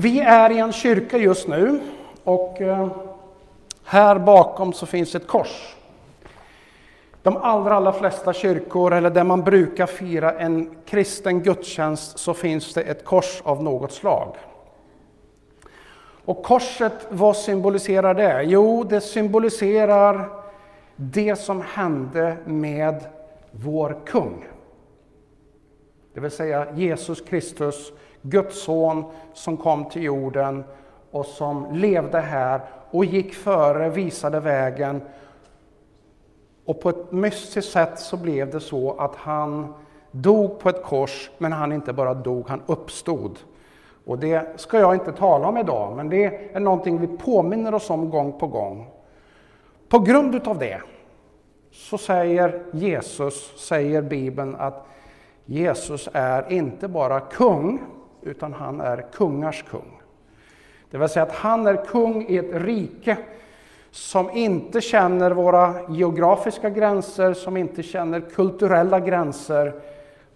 Vi är i en kyrka just nu och eh, här bakom så finns ett kors. De allra, allra flesta kyrkor, eller där man brukar fira en kristen gudstjänst, så finns det ett kors av något slag. Och korset, vad symboliserar det? Jo, det symboliserar det som hände med vår kung. Det vill säga Jesus Kristus, Guds son som kom till jorden och som levde här och gick före, visade vägen. Och på ett mystiskt sätt så blev det så att han dog på ett kors, men han inte bara dog, han uppstod. Och det ska jag inte tala om idag, men det är någonting vi påminner oss om gång på gång. På grund utav det så säger Jesus, säger Bibeln, att Jesus är inte bara kung, utan han är kungars kung. Det vill säga att han är kung i ett rike som inte känner våra geografiska gränser, som inte känner kulturella gränser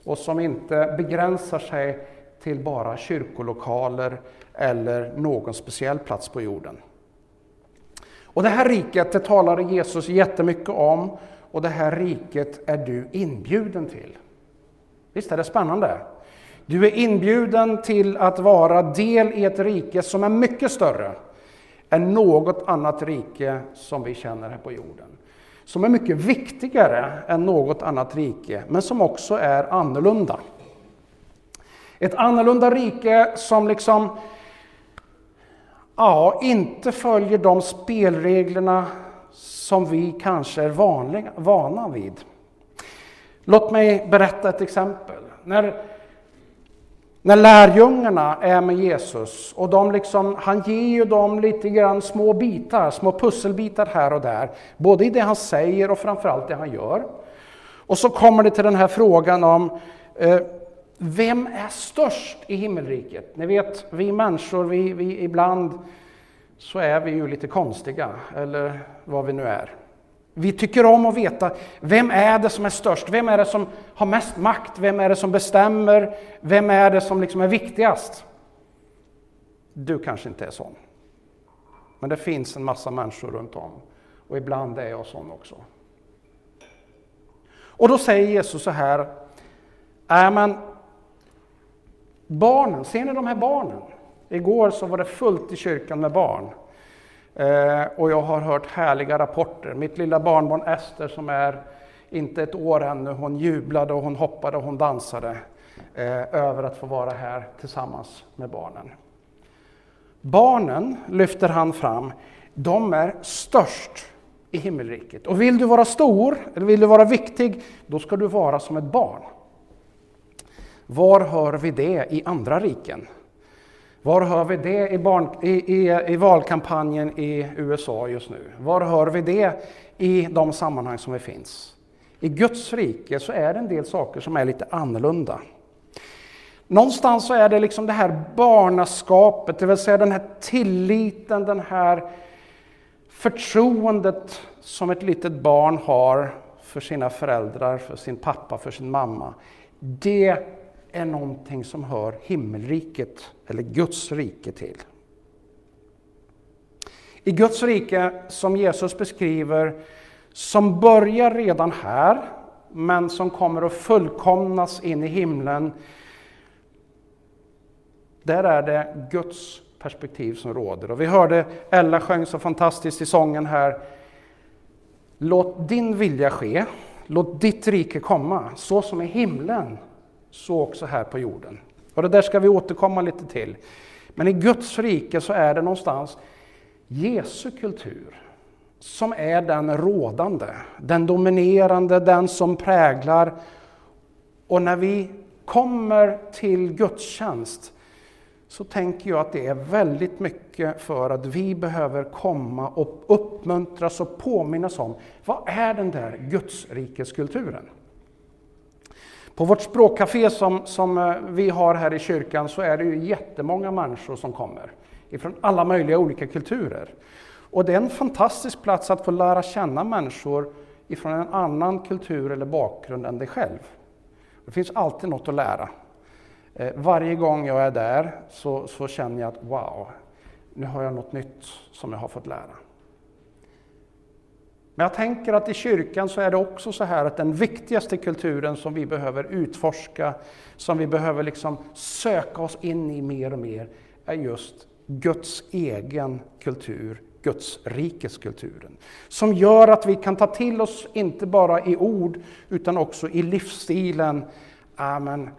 och som inte begränsar sig till bara kyrkolokaler eller någon speciell plats på jorden. Och det här riket, det talade Jesus jättemycket om och det här riket är du inbjuden till. Visst är det spännande? Du är inbjuden till att vara del i ett rike som är mycket större än något annat rike som vi känner här på jorden. Som är mycket viktigare än något annat rike, men som också är annorlunda. Ett annorlunda rike som liksom ja, inte följer de spelreglerna som vi kanske är vanliga, vana vid. Låt mig berätta ett exempel. När, när lärjungarna är med Jesus och de liksom, han ger ju dem lite grann små bitar, små pusselbitar här och där. Både i det han säger och framförallt det han gör. Och så kommer det till den här frågan om eh, vem är störst i himmelriket? Ni vet, vi människor, vi, vi ibland så är vi ju lite konstiga, eller vad vi nu är. Vi tycker om att veta, vem är det som är störst? Vem är det som har mest makt? Vem är det som bestämmer? Vem är det som liksom är viktigast? Du kanske inte är sån. Men det finns en massa människor runt om. Och ibland är jag sån också. Och då säger Jesus så här, är man barnen, ser ni de här barnen? Igår så var det fullt i kyrkan med barn. Eh, och jag har hört härliga rapporter. Mitt lilla barnbarn Ester som är inte ett år ännu, hon jublade och hon hoppade och hon dansade eh, över att få vara här tillsammans med barnen. Barnen lyfter han fram, de är störst i himmelriket. Och vill du vara stor, eller vill du vara viktig, då ska du vara som ett barn. Var hör vi det i andra riken? Var hör vi det i, barn, i, i, i, valkampanjen i USA just nu? Var hör vi det i de sammanhang som vi finns? I Guds rike så är det en del saker som är lite annorlunda. Någonstans så är det liksom det här barnaskapet, det vill säga den här tilliten, den här förtroendet som ett litet barn har för sina föräldrar, för sin pappa, för sin mamma. Det är någonting som hör himmelriket, eller Guds rike till. I Guds rike, som Jesus beskriver, som börjar redan här, men som kommer att fullkomnas in i himlen, där är det Guds perspektiv som råder. Och vi hörde Ella sjöng så fantastiskt i sången här. Låt din vilja ske, låt ditt rike komma, så som i himlen så också här på jorden. Och det där ska vi återkomma lite till. Men i Guds rike så är det någonstans Jesu kultur som är den rådande, den dominerande, den som präglar. Och när vi kommer till gudstjänst så tänker jag att det är väldigt mycket för att vi behöver komma och uppmuntras och påminnas om vad är den där Gudsrikeskulturen? På vårt språkcafé som, som eh, vi har här i kyrkan så är det ju jättemånga människor som kommer ifrån alla möjliga olika kulturer. Och det är en fantastisk plats att få lära känna människor ifrån en annan kultur eller bakgrund än dig själv. Det finns alltid något att lära. Eh, varje gång jag är där så, så känner jag att wow, nu har jag något nytt som jag har fått lära. Men jag tänker att i kyrkan så är det också så här att den viktigaste kulturen som vi behöver utforska, som vi behöver liksom söka oss in i mer och mer, är just Guds egen kultur, Guds rikeskulturen. Som gör att vi kan ta till oss, inte bara i ord, utan också i livsstilen. Amen.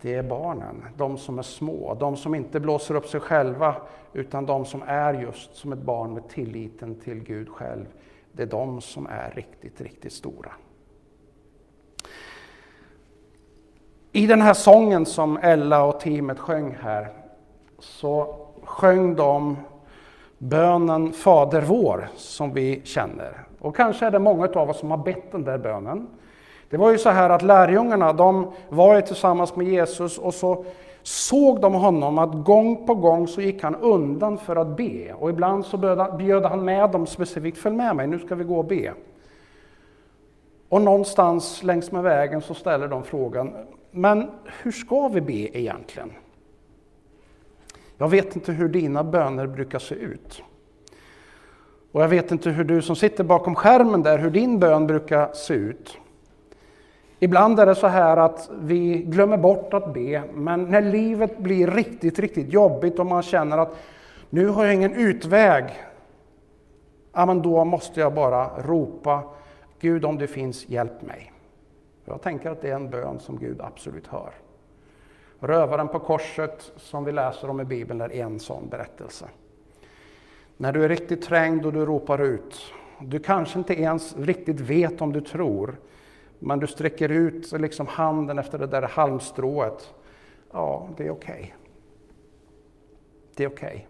Det är barnen, de som är små, de som inte blåser upp sig själva, utan de som är just som ett barn med tilliten till Gud själv. Det är de som är riktigt, riktigt stora. I den här sången som Ella och teamet sjöng här, så sjöng de bönen Fader vår som vi känner. Och kanske är det många av oss som har bett den där bönen. Det var ju så här att lärjungarna, de var ju tillsammans med Jesus och så såg de honom att gång på gång så gick han undan för att be. Och ibland så bjöd han med dem specifikt, följ med mig, nu ska vi gå och be. Och någonstans längs med vägen så ställer de frågan, men hur ska vi be egentligen? Jag vet inte hur dina böner brukar se ut. Och jag vet inte hur du som sitter bakom skärmen där, hur din bön brukar se ut. Ibland är det så här att vi glömmer bort att be, men när livet blir riktigt, riktigt jobbigt och man känner att nu har jag ingen utväg, ja, men då måste jag bara ropa Gud om du finns, hjälp mig. Jag tänker att det är en bön som Gud absolut hör. Rövaren på korset som vi läser om i Bibeln är en sån berättelse. När du är riktigt trängd och du ropar ut, du kanske inte ens riktigt vet om du tror, men du sträcker ut liksom handen efter det där halmstrået. Ja, det är okej. Okay. Det är okej. Okay.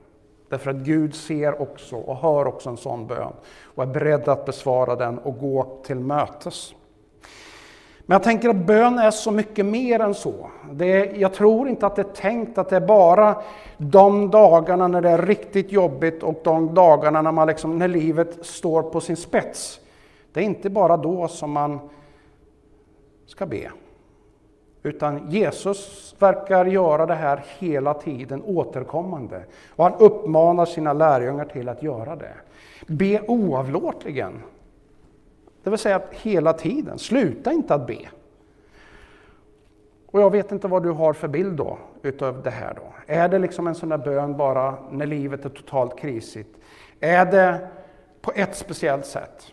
Därför att Gud ser också och hör också en sån bön och är beredd att besvara den och gå till mötes. Men jag tänker att bön är så mycket mer än så. Det, jag tror inte att det är tänkt att det är bara de dagarna när det är riktigt jobbigt och de dagarna när, man liksom, när livet står på sin spets. Det är inte bara då som man ska be. Utan Jesus verkar göra det här hela tiden återkommande. Och han uppmanar sina lärjungar till att göra det. Be oavlåtligen. Det vill säga hela tiden, sluta inte att be. Och jag vet inte vad du har för bild då utav det här då. Är det liksom en sån där bön bara när livet är totalt krisigt? Är det på ett speciellt sätt?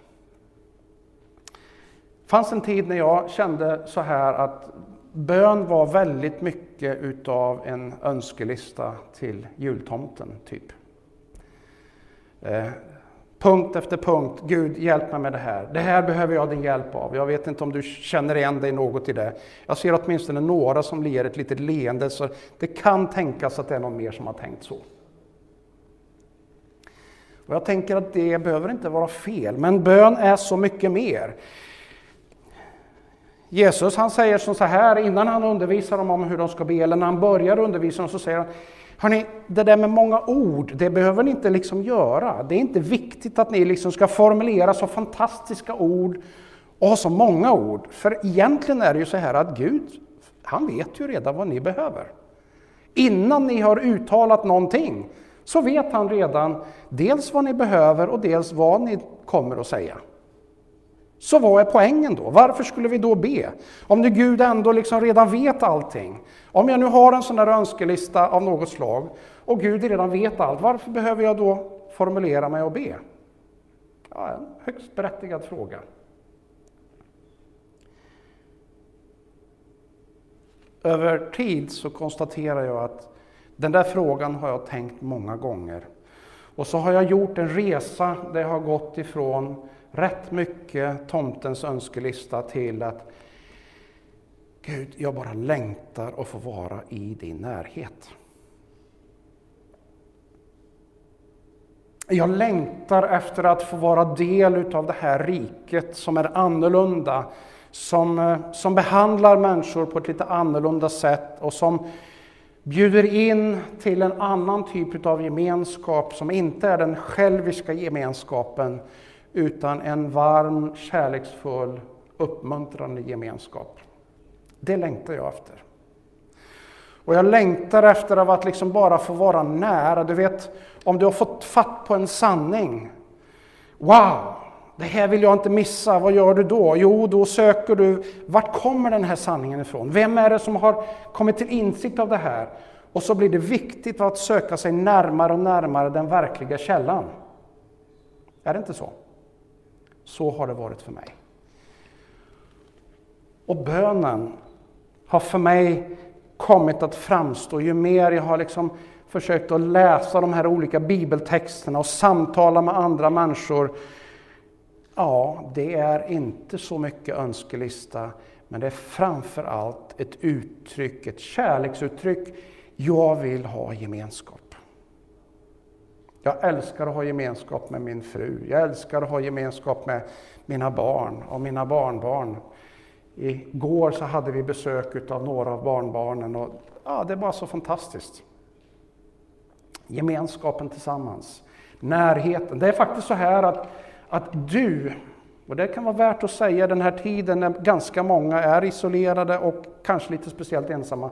Det fanns en tid när jag kände så här att bön var väldigt mycket utav en önskelista till jultomten, typ. Eh, punkt efter punkt, Gud hjälp mig med det här. Det här behöver jag din hjälp av. Jag vet inte om du känner igen dig något i det. Jag ser åtminstone några som ler ett litet leende, så det kan tänkas att det är någon mer som har tänkt så. Och jag tänker att det behöver inte vara fel, men bön är så mycket mer. Jesus han säger som så här innan han undervisar dem om hur de ska be, eller när han börjar undervisa dem så säger han Hörrni, det där med många ord, det behöver ni inte liksom göra. Det är inte viktigt att ni liksom ska formulera så fantastiska ord och ha så många ord. För egentligen är det ju så här att Gud, han vet ju redan vad ni behöver. Innan ni har uttalat någonting så vet han redan dels vad ni behöver och dels vad ni kommer att säga. Så vad är poängen då? Varför skulle vi då be? Om nu Gud ändå liksom redan vet allting. Om jag nu har en sån där önskelista av något slag och Gud redan vet allt, varför behöver jag då formulera mig och be? Ja, en högst berättigad fråga. Över tid så konstaterar jag att den där frågan har jag tänkt många gånger. Och så har jag gjort en resa där jag har gått ifrån rätt mycket tomtens önskelista till att Gud, jag bara längtar att få vara i din närhet. Jag längtar efter att få vara del av det här riket som är annorlunda, som, som behandlar människor på ett lite annorlunda sätt och som bjuder in till en annan typ av gemenskap som inte är den själviska gemenskapen utan en varm, kärleksfull, uppmuntrande gemenskap. Det längtar jag efter. Och jag längtar efter av att liksom bara få vara nära. Du vet, om du har fått fatt på en sanning. Wow, det här vill jag inte missa. Vad gör du då? Jo, då söker du, vart kommer den här sanningen ifrån? Vem är det som har kommit till insikt av det här? Och så blir det viktigt att söka sig närmare och närmare den verkliga källan. Är det inte så? Så har det varit för mig. Och bönen har för mig kommit att framstå, ju mer jag har liksom försökt att läsa de här olika bibeltexterna och samtala med andra människor. Ja, det är inte så mycket önskelista, men det är framför allt ett uttryck, ett kärleksuttryck. Jag vill ha gemenskap. Jag älskar att ha gemenskap med min fru. Jag älskar att ha gemenskap med mina barn och mina barnbarn. Igår så hade vi besök av några av barnbarnen och ja, det är bara så fantastiskt. Gemenskapen tillsammans, närheten. Det är faktiskt så här att, att du, och det kan vara värt att säga den här tiden när ganska många är isolerade och kanske lite speciellt ensamma.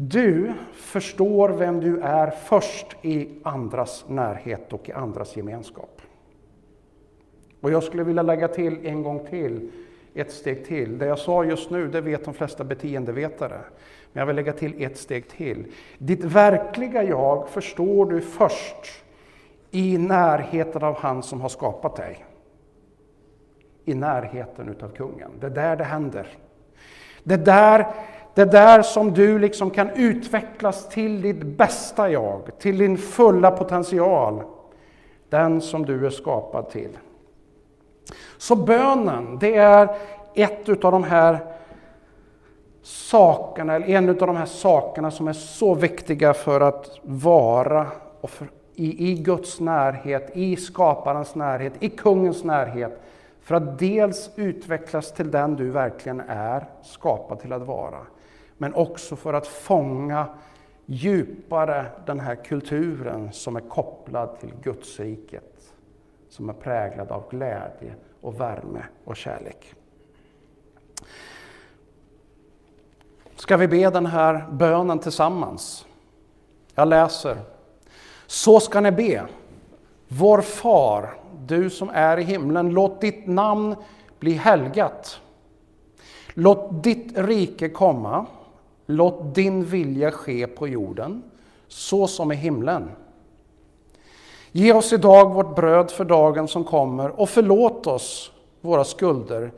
Du förstår vem du är först i andras närhet och i andras gemenskap. Och jag skulle vilja lägga till en gång till ett steg till. Det jag sa just nu, det vet de flesta beteendevetare. Men jag vill lägga till ett steg till. Ditt verkliga jag förstår du först i närheten av han som har skapat dig. I närheten utav kungen. Det är där det händer. Det är där, det är där som du liksom kan utvecklas till ditt bästa jag, till din fulla potential. Den som du är skapad till. Så bönen, det är ett utav de här sakerna, eller en av de här sakerna som är så viktiga för att vara och för, i, i Guds närhet, i skaparens närhet, i kungens närhet. För att dels utvecklas till den du verkligen är skapad till att vara. Men också för att fånga djupare den här kulturen som är kopplad till Gudsriket. Som är präglad av glädje och värme och kärlek. Ska vi be den här bönen tillsammans? Jag läser. Så ska ni be. Vår far, du som är i himlen, låt ditt namn bli helgat. Låt ditt rike komma. Låt din vilja ske på jorden, så som i himlen. Ge oss idag vårt bröd för dagen som kommer och förlåt oss våra skulder,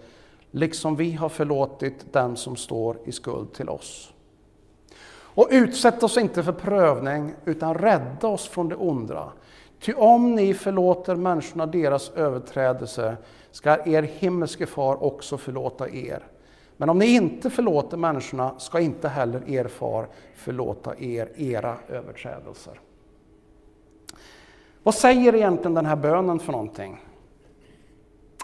liksom vi har förlåtit dem som står i skuld till oss. Och utsätt oss inte för prövning, utan rädda oss från det onda. Ty om ni förlåter människorna deras överträdelse ska er himmelske far också förlåta er. Men om ni inte förlåter människorna ska inte heller er far förlåta er era överträdelser. Vad säger egentligen den här bönen för någonting?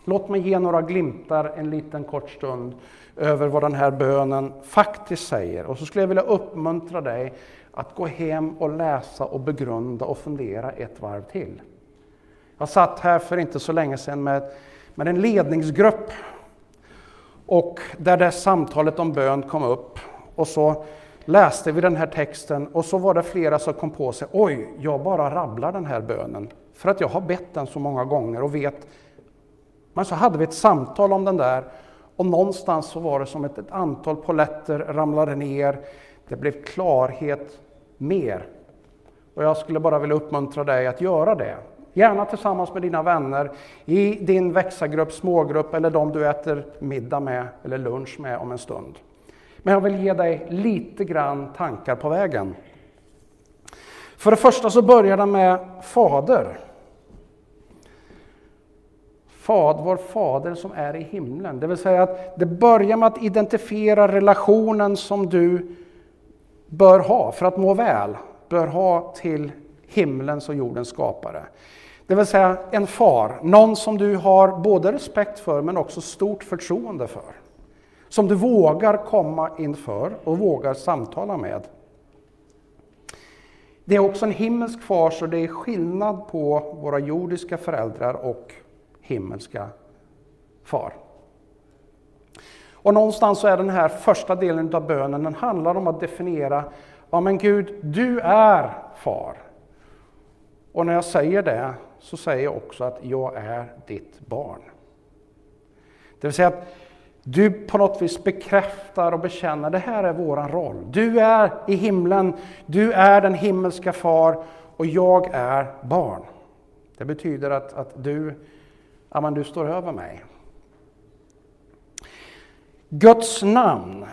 Låt mig ge några glimtar en liten kort stund över vad den här bönen faktiskt säger. Och så skulle jag vilja uppmuntra dig att gå hem och läsa och begrunda och fundera ett varv till. Jag satt här för inte så länge sedan med, med en ledningsgrupp och där det samtalet om bön kom upp. Och så läste vi den här texten och så var det flera som kom på sig, oj, jag bara rabblar den här bönen för att jag har bett den så många gånger och vet. Men så hade vi ett samtal om den där och någonstans så var det som ett, ett antal poletter ramlade ner. Det blev klarhet mer. Och jag skulle bara vilja uppmuntra dig att göra det. Gärna tillsammans med dina vänner i din växargrupp, smågrupp eller de du äter middag med eller lunch med om en stund. Men jag vill ge dig lite grann tankar på vägen. För det första så börjar det med Fader. Fad, vår Fader som är i himlen. Det vill säga att det börjar med att identifiera relationen som du bör ha för att må väl, bör ha till himlens och jordens skapare. Det vill säga en far, någon som du har både respekt för men också stort förtroende för som du vågar komma inför och vågar samtala med. Det är också en himmelsk far, så det är skillnad på våra jordiska föräldrar och himmelska far. Och någonstans så är den här första delen av bönen, den handlar om att definiera ja men Gud, du är far. Och när jag säger det så säger jag också att jag är ditt barn. Det vill säga att du på något vis bekräftar och bekänner, det här är våran roll. Du är i himlen, du är den himmelska far och jag är barn. Det betyder att, att du, ja, men du står över mig. Guds namn,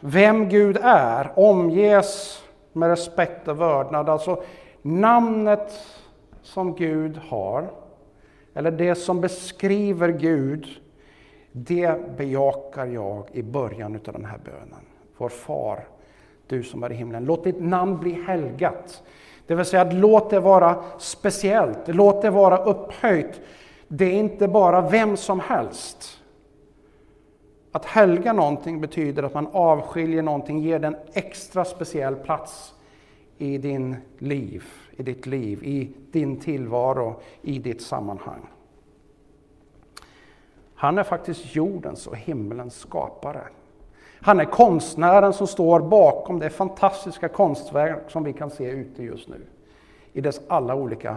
vem Gud är, omges med respekt och vördnad. Alltså namnet som Gud har, eller det som beskriver Gud, det bejakar jag i början av den här bönen. Vår far, du som är i himlen. Låt ditt namn bli helgat. Det vill säga, låt det vara speciellt, låt det vara upphöjt. Det är inte bara vem som helst. Att helga någonting betyder att man avskiljer någonting, ger den extra speciell plats i din liv, i ditt liv, i din tillvaro, i ditt sammanhang. Han är faktiskt jordens och himmelens skapare. Han är konstnären som står bakom det fantastiska konstverk som vi kan se ute just nu. I dess alla olika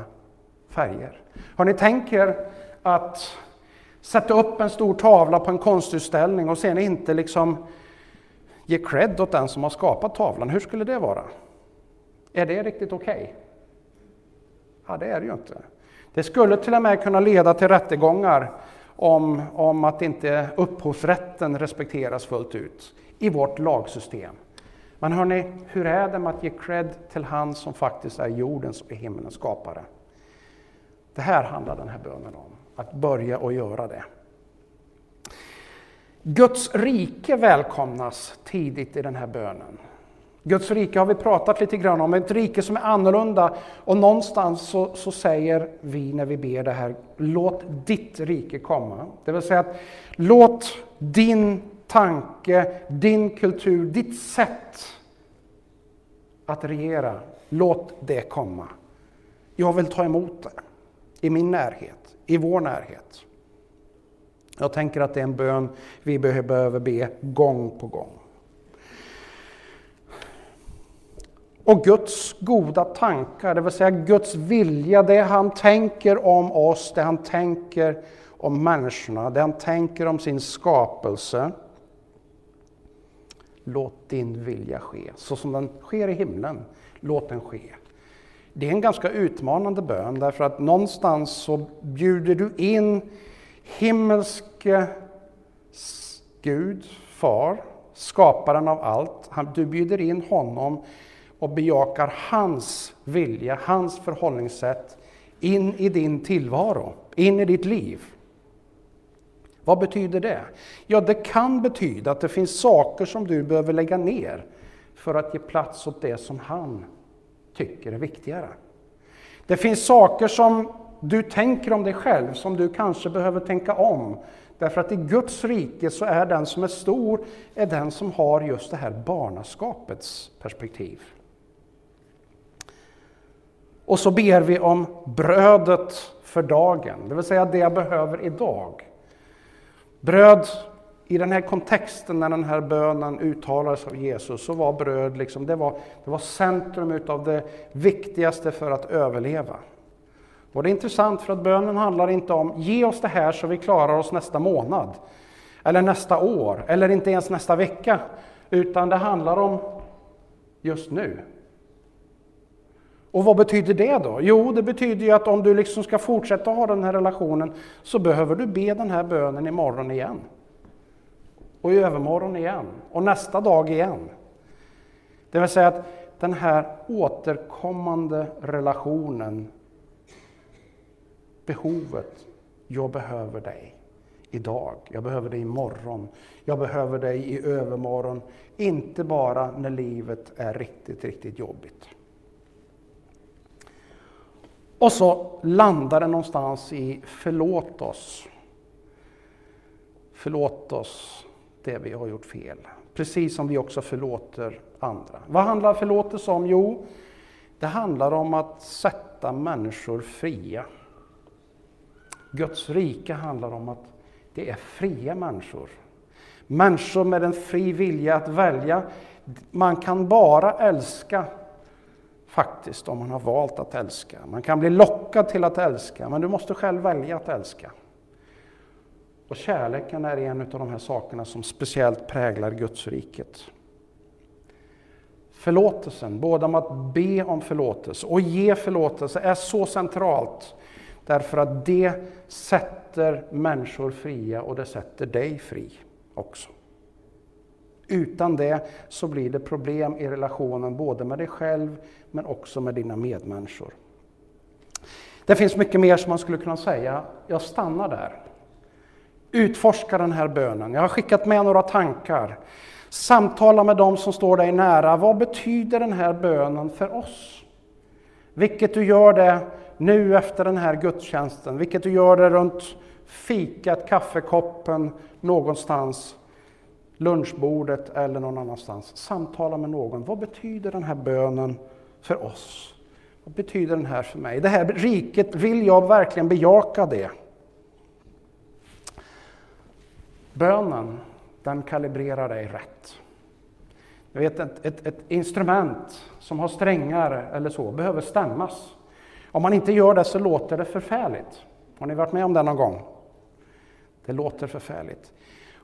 färger. Har ni tänkt er att sätta upp en stor tavla på en konstutställning och sen inte liksom ge cred åt den som har skapat tavlan. Hur skulle det vara? Är det riktigt okej? Okay? Ja, det är det ju inte. Det skulle till och med kunna leda till rättegångar om, om att inte upphovsrätten respekteras fullt ut i vårt lagsystem. Men hörni, hur är det med att ge cred till han som faktiskt är jordens och himmelens skapare? Det här handlar den här bönen om, att börja och göra det. Guds rike välkomnas tidigt i den här bönen. Guds rike har vi pratat lite grann om, ett rike som är annorlunda. Och någonstans så, så, säger vi när vi ber det här, låt ditt rike komma. Det vill säga att låt din tanke, din kultur, ditt sätt att regera, låt det komma. Jag vill ta emot det i min närhet, i vår närhet. Jag tänker att det är en bön vi behöver be gång på gång. Och Guds goda tankar, det vill säga Guds vilja, det han tänker om oss, det han tänker om människorna, det han tänker om sin skapelse. Låt din vilja ske, så som den sker i himlen. Låt den ske. Det är en ganska utmanande bön, därför att någonstans så bjuder du in himmelske Gud, Far, skaparen av allt. Du bjuder in honom och bejakar hans vilja, hans förhållningssätt in i din tillvaro, in i ditt liv. Vad betyder det? Ja, det kan betyda att det finns saker som du behöver lägga ner för att ge plats åt det som han tycker är viktigare. Det finns saker som du tänker om dig själv som du kanske behöver tänka om. Därför att i Guds rike så är den som är stor, är den som har just det här barnaskapets perspektiv. Och så ber vi om brödet för dagen, det vill säga det jag behöver idag. Bröd, i den här kontexten när den här bönen uttalades av Jesus, så var bröd liksom, det var, det var centrum utav det viktigaste för att överleva. Och det är intressant för att bönen handlar inte om ge oss det här så vi klarar oss nästa månad, eller nästa år, eller inte ens nästa vecka, utan det handlar om just nu. Och vad betyder det då? Jo, det betyder ju att om du liksom ska fortsätta ha den här relationen så behöver du be den här bönen imorgon igen. Och i övermorgon igen. Och nästa dag igen. Det vill säga att den här återkommande relationen, behovet, jag behöver dig idag, jag behöver dig imorgon, jag behöver dig i övermorgon. Inte bara när livet är riktigt, riktigt jobbigt. Och så landar det någonstans i förlåt oss. Förlåt oss det vi har gjort fel. Precis som vi också förlåter andra. Vad handlar förlåtelse om? Jo, det handlar om att sätta människor fria. Guds rike handlar om att det är fria människor. Människor med en fri vilja att välja man kan bara älska faktiskt om man har valt att älska. Man kan bli lockad till att älska, men du måste själv välja att älska. Och kärleken är en av de här sakerna som speciellt präglar Guds riket. Förlåtelsen, både om att be om förlåtelse och ge förlåtelse, är så centralt. Därför att det sätter människor fria och det sätter dig fri också. Utan det så blir det problem i relationen både med dig själv men också med dina medmänniskor. Det finns mycket mer som man skulle kunna säga. Jag stannar där. Utforska den här bönen. Jag har skickat med några tankar. Samtala med dem som står dig nära. Vad betyder den här bönen för oss? Vilket du gör det nu efter den här gudstjänsten, vilket du gör det runt fikat, kaffekoppen, någonstans, lunchbordet eller någon annanstans. Samtala med någon. Vad betyder den här bönen för oss? Vad betyder den här för mig? Det här riket, vill jag verkligen bejaka det? Bönen, den kalibrerar dig rätt. Jag vet, ett, ett, ett instrument som har strängar eller så behöver stämmas. Om man inte gör det så låter det förfärligt. Har ni varit med om det någon gång? Det låter förfärligt.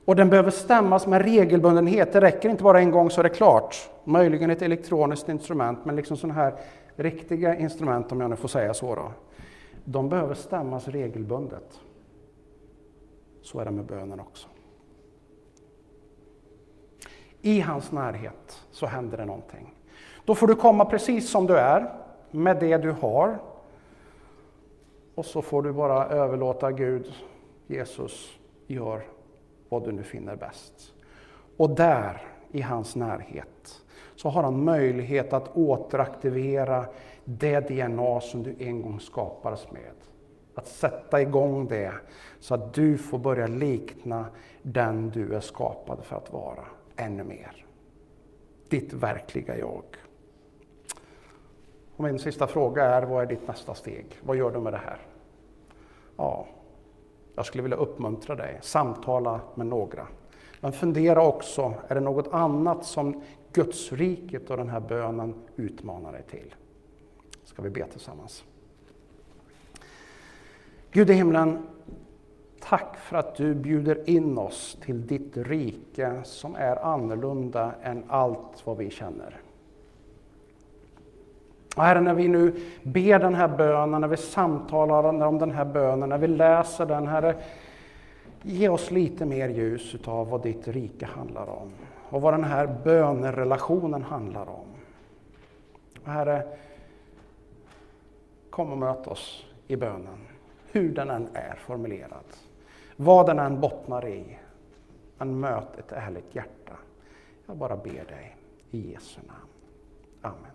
Och den behöver stämmas med regelbundenhet. Det räcker inte bara en gång så är det klart. Möjligen ett elektroniskt instrument, men liksom sådana här riktiga instrument, om jag nu får säga så. Då. De behöver stämmas regelbundet. Så är det med bönen också. I hans närhet så händer det någonting. Då får du komma precis som du är, med det du har. Och så får du bara överlåta Gud, Jesus, gör vad du nu finner bäst. Och där, i hans närhet, så har han möjlighet att återaktivera det DNA som du en gång skapades med. Att sätta igång det så att du får börja likna den du är skapad för att vara ännu mer. Ditt verkliga jag. Och min sista fråga är, vad är ditt nästa steg? Vad gör du med det här? Ja, jag skulle vilja uppmuntra dig, samtala med några. Men fundera också, är det något annat som Gudsriket och den här bönen utmanar dig till? Ska vi be tillsammans? Gud i himlen, tack för att du bjuder in oss till ditt rike som är annorlunda än allt vad vi känner. Och Herre, när vi nu ber den här bönen, när vi samtalar om den här bönen, när vi läser den, Herre, ge oss lite mer ljus utav vad ditt rike handlar om och vad den här bönerelationen handlar om. Och Herre, kom och möt oss i bönen, hur den än är formulerad, vad den än bottnar i. Men möt ett ärligt hjärta. Jag bara ber dig i Jesu namn. Amen.